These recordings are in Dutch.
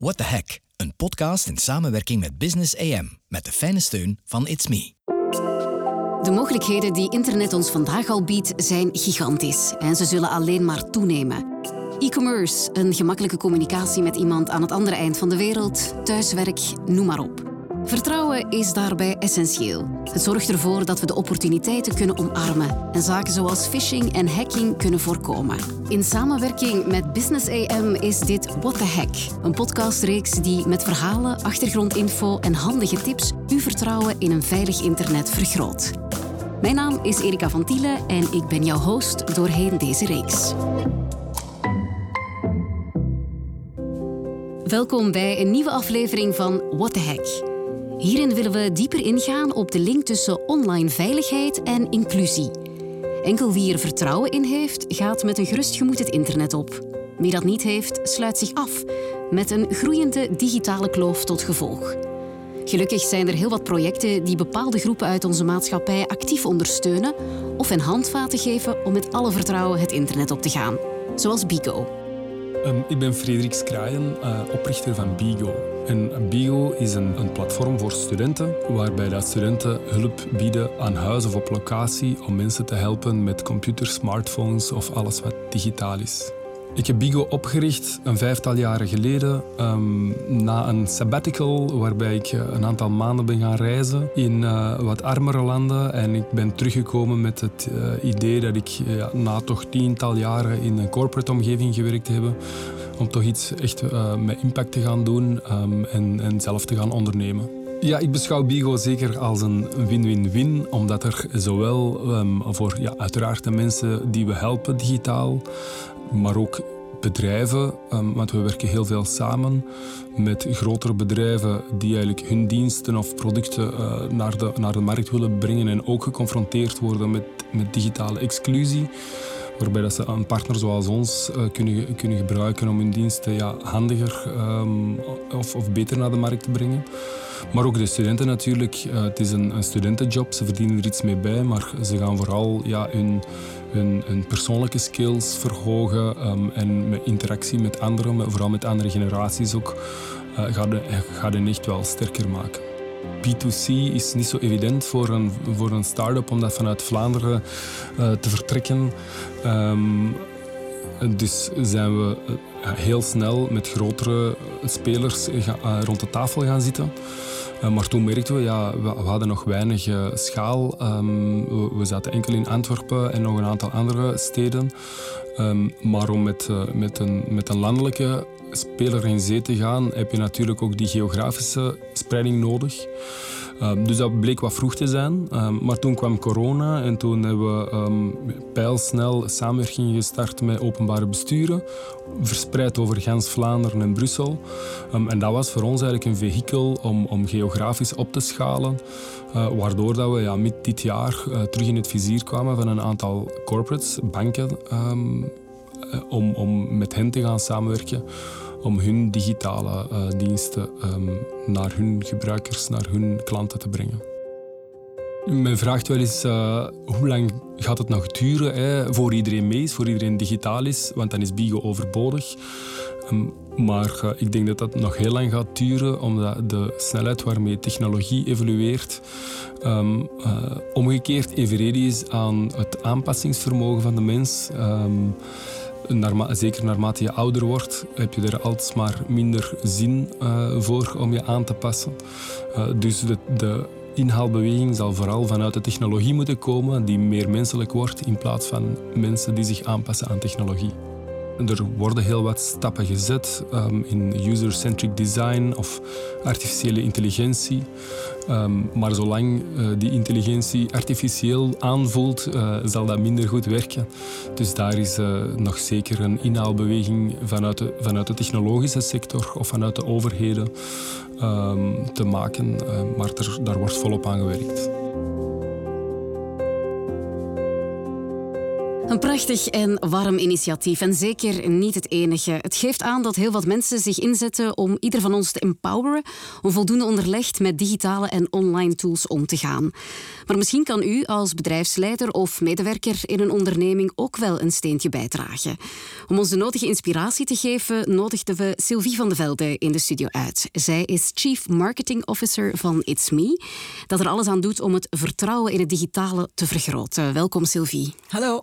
What the Hack, een podcast in samenwerking met Business AM, met de fijne steun van It's Me. De mogelijkheden die internet ons vandaag al biedt zijn gigantisch en ze zullen alleen maar toenemen. E-commerce, een gemakkelijke communicatie met iemand aan het andere eind van de wereld, thuiswerk, noem maar op. Vertrouwen is daarbij essentieel. Het zorgt ervoor dat we de opportuniteiten kunnen omarmen en zaken zoals phishing en hacking kunnen voorkomen. In samenwerking met Business AM is dit What the Hack, een podcastreeks die met verhalen, achtergrondinfo en handige tips uw vertrouwen in een veilig internet vergroot. Mijn naam is Erika van Tiele en ik ben jouw host doorheen deze reeks. Welkom bij een nieuwe aflevering van What the Hack. Hierin willen we dieper ingaan op de link tussen online veiligheid en inclusie. Enkel wie er vertrouwen in heeft, gaat met een gerust gemoed het internet op. Wie dat niet heeft, sluit zich af, met een groeiende digitale kloof tot gevolg. Gelukkig zijn er heel wat projecten die bepaalde groepen uit onze maatschappij actief ondersteunen of hen handvaten geven om met alle vertrouwen het internet op te gaan, zoals Bigo. Um, ik ben Frederik Skraaien, uh, oprichter van Bigo. En Bigo is een, een, platform voor studenten, waarbij dat studenten hulp bieden aan huis of op locatie om mensen te helpen met computers, smartphones of alles wat digitaal is. Ik heb Bigo opgericht een vijftal jaren geleden um, na een sabbatical waarbij ik eh, een aantal maanden ben gaan reizen in uh, wat armere landen. En ik ben teruggekomen met het uh, idee dat ik uh, na toch tiental jaren in een corporate omgeving gewerkt heb, om toch iets echt met impact te gaan doen um, en, en zelf te gaan ondernemen. Ja, ik beschouw Bigo zeker als een win-win-win, omdat er zowel um, voor ja, uiteraard de mensen die we helpen digitaal, maar ook bedrijven, um, want we werken heel veel samen met grotere bedrijven die eigenlijk hun diensten of producten uh, naar, de, naar de markt willen brengen en ook geconfronteerd worden met, met digitale exclusie. Waarbij dat ze een partner zoals ons uh, kunnen, kunnen gebruiken om hun diensten ja, handiger um, of, of beter naar de markt te brengen. Maar ook de studenten natuurlijk. Uh, het is een, een, studentenjob, ze verdienen er iets mee bij, maar ze gaan vooral ja, hun, hun, hun persoonlijke skills verhogen um, en met interactie met anderen, vooral met andere generaties ook, uh, gaat, de, echt wel sterker maken. B2C is niet zo evident voor een, voor een start-up om dat vanuit Vlaanderen uh, te vertrekken. Um, dus zijn we heel snel met grotere spelers rond de tafel gaan zitten. Eh, maar toen merkten we, ja, we, hadden nog weinig uh, schaal. Um, we, zaten enkel in Antwerpen en nog een aantal andere steden. Um, maar om met, uh, met, een, met een landelijke speler in zee te gaan, heb je natuurlijk ook die geografische spreiding nodig. Um, dus dat bleek wat vroeg te zijn. Um, maar toen kwam corona en toen hebben we um, pijlsnel samenwerking gestart met openbare besturen, verspreid over gans Vlaanderen en Brussel. en dat was voor ons eigenlijk een vehikel om, om geografisch op te schalen, uh, waardoor dat we ja, mid dit jaar uh, terug in het vizier kwamen van een aantal corporates, banken, uh, om, om met hen te gaan samenwerken om hun digitale uh, diensten um, naar hun gebruikers, naar hun klanten te brengen. Men vraagt wel eens uh, hoe lang gaat het nog duren hè, voor iedereen mee is, voor iedereen digitaal is, want dan is Bigo overbodig. Um, maar uh, ik denk dat dat nog heel lang gaat duren, omdat de snelheid waarmee technologie evolueert um, uh, omgekeerd evenredig is aan het aanpassingsvermogen van de mens. Zeker naarmate je ouder wordt, heb je er alsmaar minder zin uh, voor om je aan te passen. Uh, dus de, de inhaalbeweging zal vooral vanuit de technologie moeten komen, die meer menselijk wordt, in plaats van mensen die zich aanpassen aan technologie. Er worden heel wat stappen gezet um, in user-centric design of artificiële intelligentie. Um, maar zolang uh, die intelligentie artificieel aanvoelt, uh, zal dat minder goed werken. Dus daar is uh, nog zeker een inhaalbeweging vanuit de, vanuit de technologische sector of vanuit de overheden um, te maken. maar daar wordt volop aan gewerkt. Prachtig en warm initiatief en zeker niet het enige. Het geeft aan dat heel wat mensen zich inzetten om ieder van ons te empoweren, om voldoende onderlegd met digitale en online tools om te gaan. Maar misschien kan u als bedrijfsleider of medewerker in een onderneming ook wel een steentje bijdragen. Om ons de nodige inspiratie te geven, nodigden we Sylvie van de Velde in de studio uit. Zij is Chief Marketing Officer van It's Me, dat er alles aan doet om het vertrouwen in het digitale te vergroten. Welkom Sylvie. Hallo.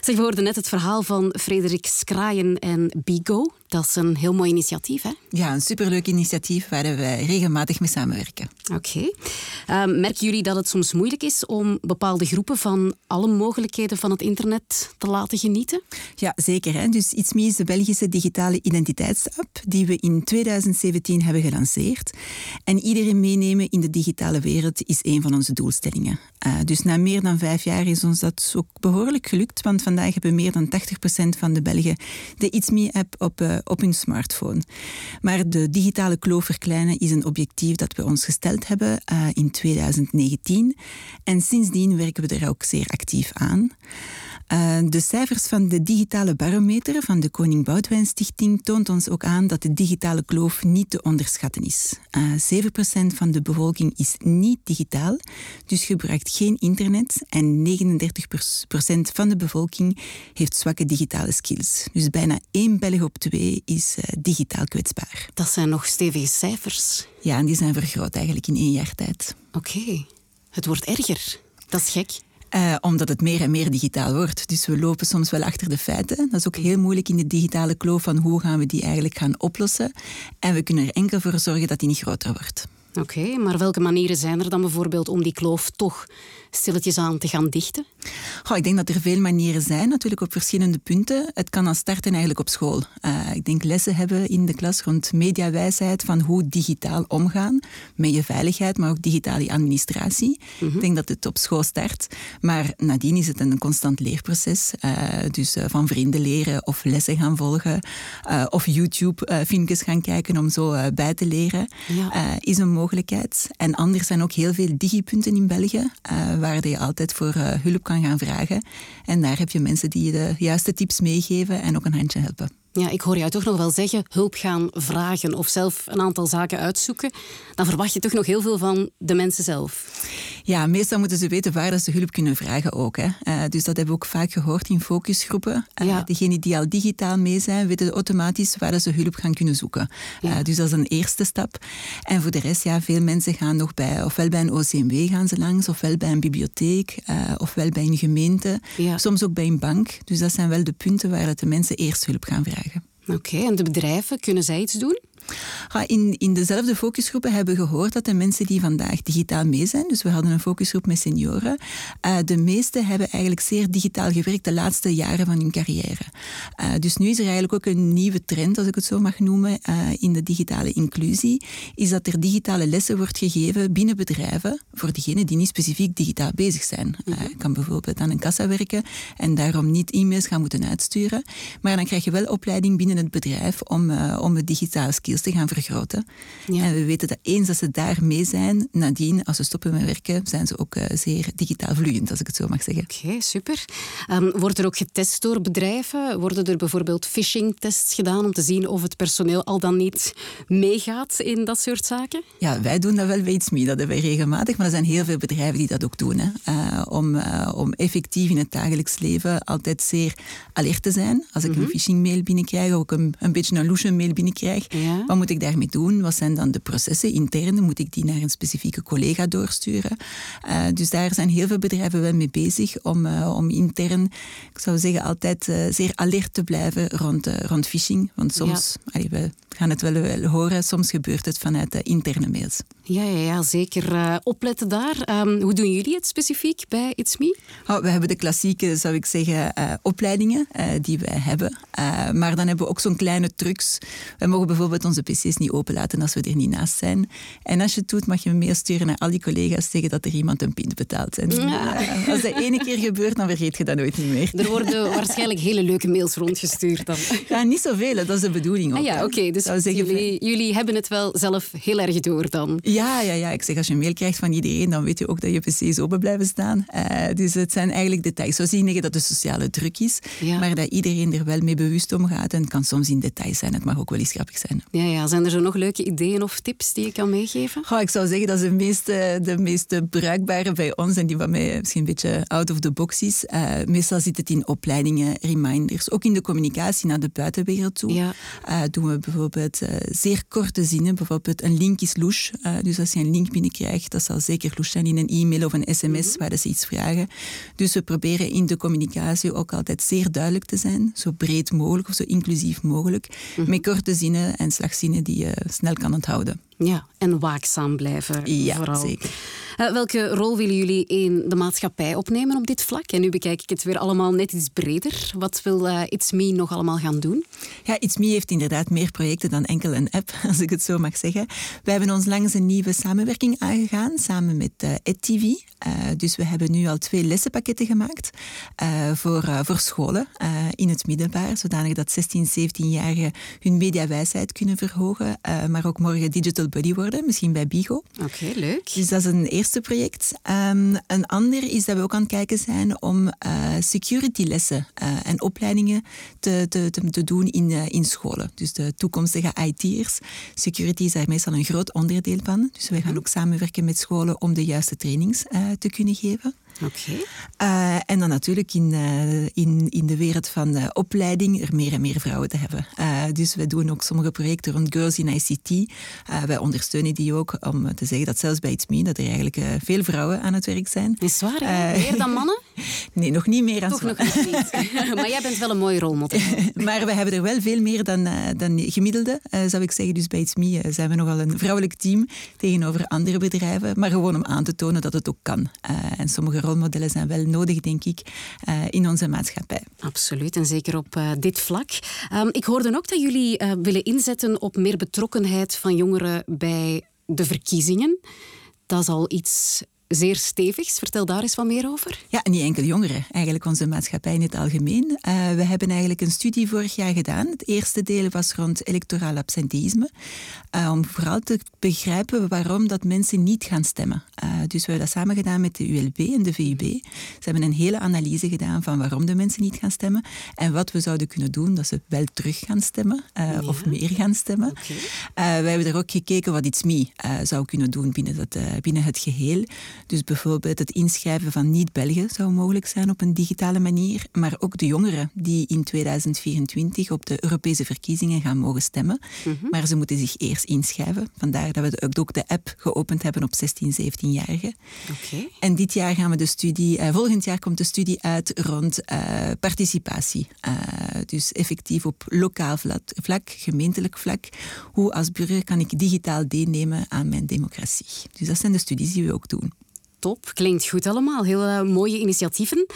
Zeg, we hoorden net het verhaal van Frederik Skraaien en Bigo. Dat is een heel mooi initiatief, hè? Ja, een superleuk initiatief waar we regelmatig mee samenwerken. Oké. Ehm, merken jullie dat het soms moeilijk is om bepaalde groepen van alle mogelijkheden van het internet te laten genieten? Ja, zeker. Hè? Dus ItsMe is de Belgische digitale identiteitsapp die we in 2017 hebben gelanceerd. En iedereen meenemen in de digitale wereld is een van onze doelstellingen. Uh, dus na meer dan vijf jaar is ons dat ook behoorlijk gelukt, want vandaag hebben meer dan 80% van de Belgen de ItsMe-app op, uh, op hun smartphone. Maar de digitale kloof verkleinen is een objectief dat we ons gesteld hebben uh, in 2019. En sindsdien werken we er ook zeer actief aan. Uh, de cijfers van de digitale barometer van de Koning Boudewijn Stichting toont ons ook aan dat de digitale kloof niet te onderschatten is. Uh, 7% van de bevolking is niet digitaal, dus gebruikt geen internet en 39% van de bevolking heeft zwakke digitale skills. Dus bijna één Belg op twee is uh, digitaal kwetsbaar. Dat zijn nog stevige cijfers. Ja, en die zijn vergroot eigenlijk in één jaar tijd. Oké, okay. het wordt erger. Dat is gek. Uh, omdat het meer en meer digitaal wordt. Dus we lopen soms wel achter de feiten. Dat is ook heel moeilijk in de digitale kloof van hoe gaan we die eigenlijk gaan oplossen. En we kunnen er enkel voor zorgen dat die niet groter wordt. Oké, okay, maar welke manieren zijn er dan bijvoorbeeld om die kloof toch stilletjes aan te gaan dichten? Oh, ik denk dat er veel manieren zijn, natuurlijk op verschillende punten. Het kan al starten eigenlijk op school. Uh, ik denk lessen hebben in de klas rond mediawijsheid van hoe digitaal omgaan met je veiligheid, maar ook digitale administratie. Mm -hmm. Ik denk dat het op school start, maar nadien is het een constant leerproces. Uh, dus uh, van vrienden leren of lessen gaan volgen of YouTube-filmpjes gaan kijken om zo bij te leren, ja. is een mogelijkheid. En anders zijn ook heel veel digipunten in België waar je altijd voor uh, hulp kan gaan vragen. En daar heb je mensen die je de juiste tips meegeven en ook een handje helpen. Ja, ik hoor jou toch nog wel zeggen hulp gaan vragen of zelf een aantal zaken uitzoeken. Dan verwacht je toch nog heel veel van de mensen zelf. Ja, meestal moeten ze weten waar ze hulp kunnen vragen ook. Hè. Uh, dus dat hebben we ook vaak gehoord in focusgroepen. Uh, ja. Degenen die al digitaal mee zijn, weten automatisch waar ze hulp gaan kunnen zoeken. Ja. Uh, dus dat is een eerste stap. En voor de rest, ja, veel mensen gaan nog bij, ofwel bij een OCMW gaan ze langs, ofwel bij een bibliotheek, ofwel bij een gemeente, ja. soms ook bij een bank. Dus dat zijn wel de punten waar de mensen eerst hulp gaan vragen. Oké, okay, en de bedrijven, kunnen zij iets doen? In, in dezelfde focusgroepen hebben we gehoord dat de mensen die vandaag digitaal mee zijn, dus we hadden een focusgroep met senioren, uh, de meeste hebben eigenlijk zeer digitaal gewerkt de laatste jaren van hun carrière. Uh, dus nu is er eigenlijk ook een nieuwe trend, als ik het zo mag noemen, uh, in de digitale inclusie, is dat er digitale lessen wordt gegeven binnen bedrijven voor diegenen die niet specifiek digitaal bezig zijn. Mm -hmm. kan bijvoorbeeld aan een kassa werken en daarom niet e-mails gaan moeten uitsturen, maar dan krijg je wel opleiding binnen het bedrijf om, om het digitale skills te gaan vergroten. Ja. En we weten dat eens dat ze daar mee zijn, nadien, als ze stoppen met werken, zijn ze ook uh, zeer digitaal vloeiend, als ik het zo mag zeggen. Oké, okay, super. Um, wordt er ook getest door bedrijven? Worden er bijvoorbeeld phishing-tests gedaan om te zien of het personeel al dan niet meegaat in dat soort zaken? Ja, wij doen dat wel bij iets mee. Dat hebben wij regelmatig, maar er zijn heel veel bedrijven die dat ook doen. Hè. Uh, om, uh, om effectief in het dagelijks leven altijd zeer alert te zijn. Als ik mm -hmm. een phishing-mail binnenkrijg, of ook een, een beetje een loesje-mail binnenkrijg, ja. Wat moet ik daarmee doen? Wat zijn dan de processen intern? Moet ik die naar een specifieke collega doorsturen? Uh, dus daar zijn heel veel bedrijven wel mee bezig om, uh, om intern, ik zou zeggen, altijd uh, zeer alert te blijven rond, rond phishing. Want soms, ja. allee, we gaan het wel, wel, horen, soms gebeurt het vanuit de interne mails. Ja, ja, ja zeker. opletten daar. Um, hoe doen jullie het specifiek bij It's Me? Oh, we hebben de klassieke, zou ik zeggen, opleidingen die wij hebben. maar dan hebben we ook zo'n kleine trucs. We mogen bijvoorbeeld onze onze pc's niet openlaten als we er niet naast zijn. En als je het doet, mag je een mail sturen naar al die collega's zeggen dat er iemand een pint betaalt. En eh, als dat ene keer gebeurt, dan vergeet je dat nooit meer. Er worden waarschijnlijk hele leuke mails rondgestuurd dan. Ja, niet zoveel, dat is de bedoeling ook. Ah ja, oké. dus zeggen, jullie, jullie hebben het wel zelf heel erg door dan? Ja, ja, ja. Ik zeg, als je een mail krijgt van iedereen, dan weet je ook dat je pc's open blijven staan. Uh, dus het zijn eigenlijk details. Zo zie je dat de sociale druk is, maar dat iedereen er wel mee bewust omgaat. En het kan soms in details zijn. Het mag ook wel eens grappig zijn. Ja, ja. Zijn er zo nog leuke ideeën of tips die je kan meegeven? Goh, ik zou zeggen dat de meeste, de meeste bruikbare bij ons en die van mij misschien een beetje out of the box is. Uh, meestal zit het in opleidingen, reminders, ook in de communicatie naar de buitenwereld toe. Ja. Uh, doen we bijvoorbeeld uh, zeer korte zinnen, bijvoorbeeld een link is louche. dus als je een link binnenkrijgt, dat zal zeker louche zijn in een e-mail of een sms mm -hmm. waar ze iets vragen. Dus we proberen in de communicatie ook altijd zeer duidelijk te zijn, zo breed mogelijk of zo inclusief mogelijk, mm -hmm. met korte zinnen en slagzinnen die je snel kan onthouden. Ja, en waakzaam blijven ja, vooral. zeker. Uh, welke rol willen jullie in de maatschappij opnemen op dit vlak? En nu bekijk ik het weer allemaal net iets breder. Wat wil uh, It's Me nog allemaal gaan doen? Ja, It's Me heeft inderdaad meer projecten dan enkel een app, als ik het zo mag zeggen. We hebben ons langs een nieuwe samenwerking aangegaan, samen met uh, EdTV. dus we hebben nu al twee lessenpakketten gemaakt voor, voor scholen in het middenbaar, zodanig dat 16, 17-jarigen hun mediawijsheid kunnen verhogen, maar ook morgen digital buddy worden, misschien bij Bigo. Oké, okay, leuk. Dus dat is een eerste project. Um, een ander is dat we ook aan het kijken zijn om uh, securitylessen uh, en opleidingen te, te, te, te doen in, uh, in scholen. Dus de toekomstige IT'ers. Security is daar meestal een groot onderdeel van. Dus wij gaan ook samenwerken met scholen om de juiste trainings te kunnen geven. Okay. Uh, en dan natuurlijk in, uh, in, in de wereld van opleiding er meer en meer vrouwen te hebben. dus we doen ook sommige projecten rond Girls in ICT. wij ondersteunen die ook om te zeggen dat zelfs bij It's Me dat er eigenlijk veel vrouwen aan het werk zijn. Is waar? meer dan mannen? nee, nog niet meer dan Toch nog niet. maar jij bent wel een mooie rolmodel. maar we hebben er wel veel meer dan, dan gemiddelde, zou ik zeggen. Dus bij It's Me zijn we nogal een vrouwelijk team tegenover andere bedrijven. Maar gewoon om aan te tonen dat het ook kan. en sommige rolmodellen zijn wel nodig, denk ik, uh, in onze maatschappij. Absoluut, en zeker op uh, dit vlak. Um, ik hoorde ook dat jullie uh, willen inzetten op meer betrokkenheid van jongeren bij de verkiezingen. Dat is al iets zeer stevigs. Vertel daar eens wat meer over. Ja, niet enkel jongeren, eigenlijk onze maatschappij in het algemeen. Uh, we hebben eigenlijk een studie vorig jaar gedaan. Het eerste deel was rond electoraal absenteïsme. Uh, om vooral te begrijpen waarom dat mensen niet gaan stemmen. Uh, dus we hebben dat samen gedaan met de ULB en de VUB. Ze hebben een hele analyse gedaan van waarom de mensen niet gaan stemmen en wat we zouden kunnen doen dat ze wel terug gaan stemmen ja. of meer gaan stemmen. Okay. we hebben er ook gekeken wat iets mee zou kunnen doen binnen, dat, binnen het geheel. Dus bijvoorbeeld het inschrijven van niet-Belgen zou mogelijk zijn op een digitale manier, maar ook de jongeren die in 2024 op de Europese verkiezingen gaan mogen stemmen. Mm -hmm. Maar ze moeten zich eerst inschrijven. Vandaar dat we ook de app geopend hebben op 16, 17-jarigen. Okay. En dit jaar gaan we de studie, uh, volgend jaar komt de studie uit rond uh, participatie. Uh, dus effectief op lokaal vlak, gemeentelijk vlak. Hoe als burger kan ik digitaal deelnemen aan mijn democratie? Dus dat zijn de studies die we ook doen. Top, klinkt goed allemaal. Heel uh, mooie initiatieven.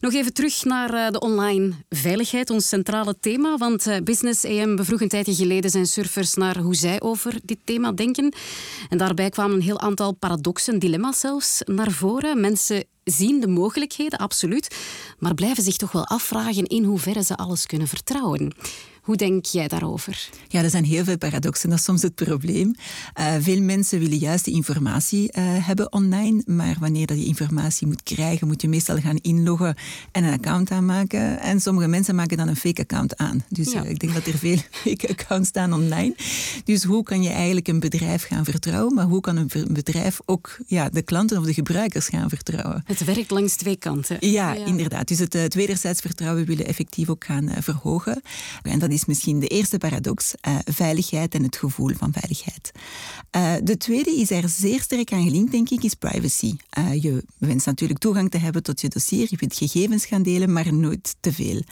Nog even terug naar uh, de online veiligheid, ons centrale thema. Want uh, Business AM bevroeg een tijdje geleden zijn surfers naar hoe zij over dit thema denken. En daarbij kwamen een heel aantal paradoxen, dilemma's zelfs, naar voren. Mensen zien de mogelijkheden, absoluut, maar blijven zich toch wel afvragen in hoeverre ze alles kunnen vertrouwen. Hoe denk jij daarover? Ja, er zijn heel veel paradoxen. Dat is soms het probleem. Uh, veel mensen willen juist die informatie uh, hebben online, maar wanneer dat je informatie moet krijgen, moet je meestal gaan inloggen en een account aanmaken. En sommige mensen maken dan een fake account aan. Dus ja. uh, ik denk dat er veel fake accounts staan online. Dus hoe kan je eigenlijk een bedrijf gaan vertrouwen, maar hoe kan een bedrijf ook ja, de klanten of de gebruikers gaan vertrouwen? Het werkt langs twee kanten. Ja, ja. inderdaad. Dus het, het wederzijds vertrouwen willen effectief ook gaan verhogen. En dat is misschien de eerste paradox, uh, veiligheid en het gevoel van veiligheid. Uh, de tweede is er zeer sterk aan gelinkt, denk ik, is privacy. Uh, je wenst natuurlijk toegang te hebben tot je dossier, je wilt gegevens gaan delen, maar nooit te veel.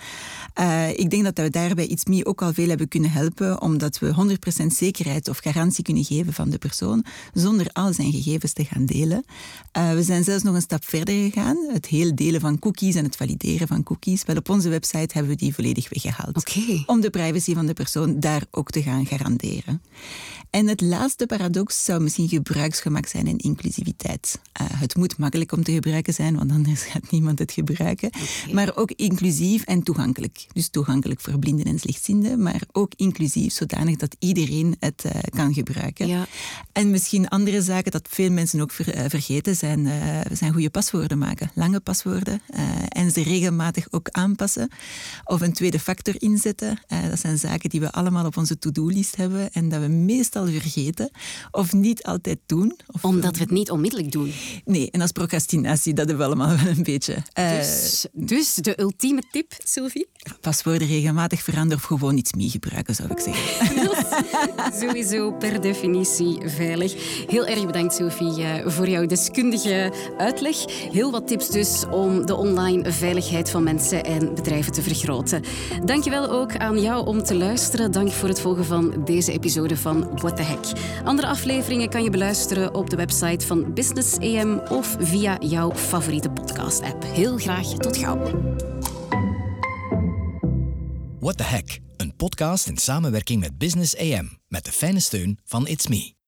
ik denk dat we daarbij iets meer ook al veel hebben kunnen helpen, omdat we 100% zekerheid of garantie kunnen geven van de persoon, zonder al zijn gegevens te gaan delen. we zijn zelfs nog een stap verder gegaan, het heel delen van cookies en het valideren van cookies. Wel, op onze website hebben we die volledig weggehaald. Okay. Om de privacy van de persoon daar ook te gaan garanderen. En het laatste paradox zou misschien gebruiksgemak zijn en inclusiviteit. Uh, het moet makkelijk om te gebruiken zijn, want anders gaat niemand het gebruiken. Maar ook inclusief en toegankelijk. Dus toegankelijk voor blinden en slechtzienden, maar ook inclusief zodanig dat iedereen het uh, kan gebruiken. Ja. En misschien andere zaken dat veel mensen ook ver, uh, vergeten zijn, zijn goede paswoorden maken. Lange paswoorden. en ze regelmatig ook aanpassen. Of een tweede factor inzetten. dat zijn zaken die we allemaal op onze to-do-list hebben en dat we meestal vergeten of niet altijd doen. Of, Omdat we het niet onmiddellijk doen. Nee, en als procrastinatie, dat hebben we allemaal wel een beetje. Dus, dus de ultieme tip, Sylvie? Paswoorden regelmatig veranderen of gewoon iets mee gebruiken, zou ik zeggen. Sowieso per definitie veilig. Heel erg bedankt, Sophie, voor jouw deskundige uitleg. Heel wat tips dus om de online veiligheid van mensen en bedrijven te vergroten. Dankjewel ook aan jou om te luisteren. Dank voor het volgen van deze episode van What the Heck. Andere afleveringen kan je beluisteren op de website van Business AM of via jouw favoriete podcast-app. Heel graag tot gauw. What the Heck, een podcast in samenwerking met Business AM met de fijne steun van It's Me.